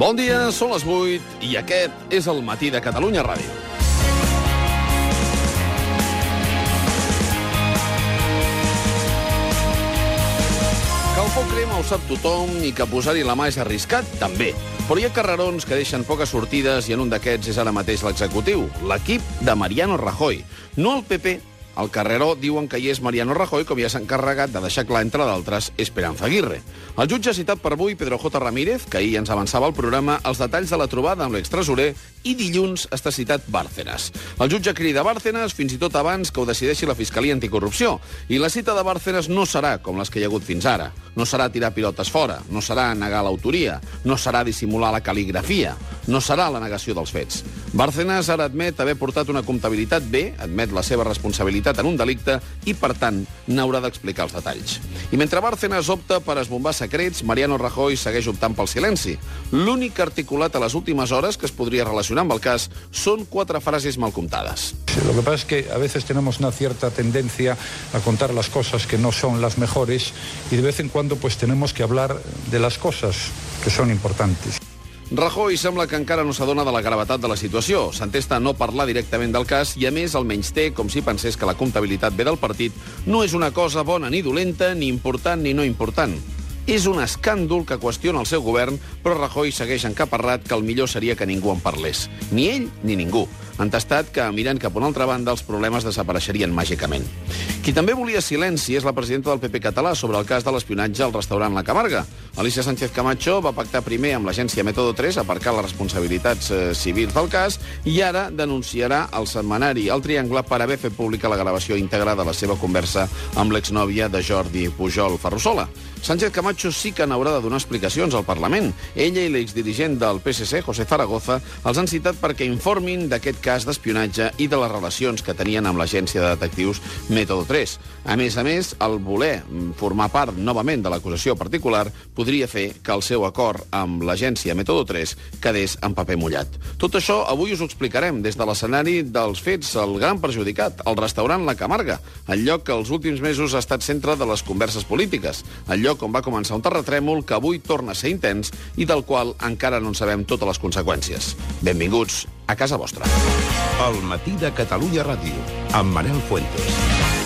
Bon dia, són les 8 i aquest és el matí de Catalunya Ràdio. Que el foc crema ho sap tothom i que posar-hi la mà és arriscat, també. Però hi ha carrerons que deixen poques sortides i en un d'aquests és ara mateix l'executiu, l'equip de Mariano Rajoy. No el PP, al carreró diuen que hi és Mariano Rajoy, com ja s'ha encarregat de deixar clar, entre d'altres, Esperanza Aguirre. El jutge ha citat per avui Pedro J. Ramírez, que ahir ens avançava el programa, els detalls de la trobada amb l'extresorer, i dilluns està citat Bárcenas. El jutge crida Bárcenas fins i tot abans que ho decideixi la Fiscalia Anticorrupció. I la cita de Bárcenas no serà com les que hi ha hagut fins ara. No serà tirar pilotes fora, no serà negar l'autoria, no serà dissimular la cal·ligrafia, no serà la negació dels fets. Bárcenas ara admet haver portat una comptabilitat bé, admet la seva responsabilitat en un delicte i, per tant, n'haurà d'explicar els detalls. I mentre Bárcenas opta per esbombar secrets, Mariano Rajoy segueix optant pel silenci. L'únic articulat a les últimes hores que es podria relacionar amb el cas són quatre frases mal comptades. Lo que pasa es que a veces tenemos una cierta tendencia a contar las cosas que no son las mejores y de vez en cuando pues tenemos que hablar de las cosas que son importantes. Rajoy sembla que encara no s'adona de la gravetat de la situació. S'entesta a no parlar directament del cas i, a més, el menys té com si pensés que la comptabilitat ve del partit no és una cosa bona ni dolenta, ni important ni no important. És un escàndol que qüestiona el seu govern, però Rajoy segueix encaparrat que el millor seria que ningú en parlés. Ni ell ni ningú. Entestat que, mirant cap a una altra banda, els problemes desapareixerien màgicament. Qui també volia silenci és la presidenta del PP català sobre el cas de l'espionatge al restaurant La Camarga. Alicia Sánchez Camacho va pactar primer amb l'agència Método 3 aparcar les responsabilitats eh, civils del cas i ara denunciarà al setmanari El Triangle per haver fet pública la gravació íntegra de la seva conversa amb l'exnòvia de Jordi Pujol Ferrusola. Sánchez Camacho sí que n'haurà de donar explicacions al Parlament. Ella i l'exdirigent del PSC, José Zaragoza, els han citat perquè informin d'aquest cas d'espionatge i de les relacions que tenien amb l'agència de detectius Método 3. A més a més, el voler formar part novament de l'acusació particular podria fer que el seu acord amb l'agència Método 3 quedés en paper mullat. Tot això avui us ho explicarem des de l'escenari dels fets, el gran perjudicat, el restaurant La Camarga, el lloc que els últims mesos ha estat centre de les converses polítiques, el lloc on va començar un terratrèmol que avui torna a ser intens i del qual encara no en sabem totes les conseqüències. Benvinguts a casa vostra. El matí de Catalunya Ràdio, amb Manel Fuentes.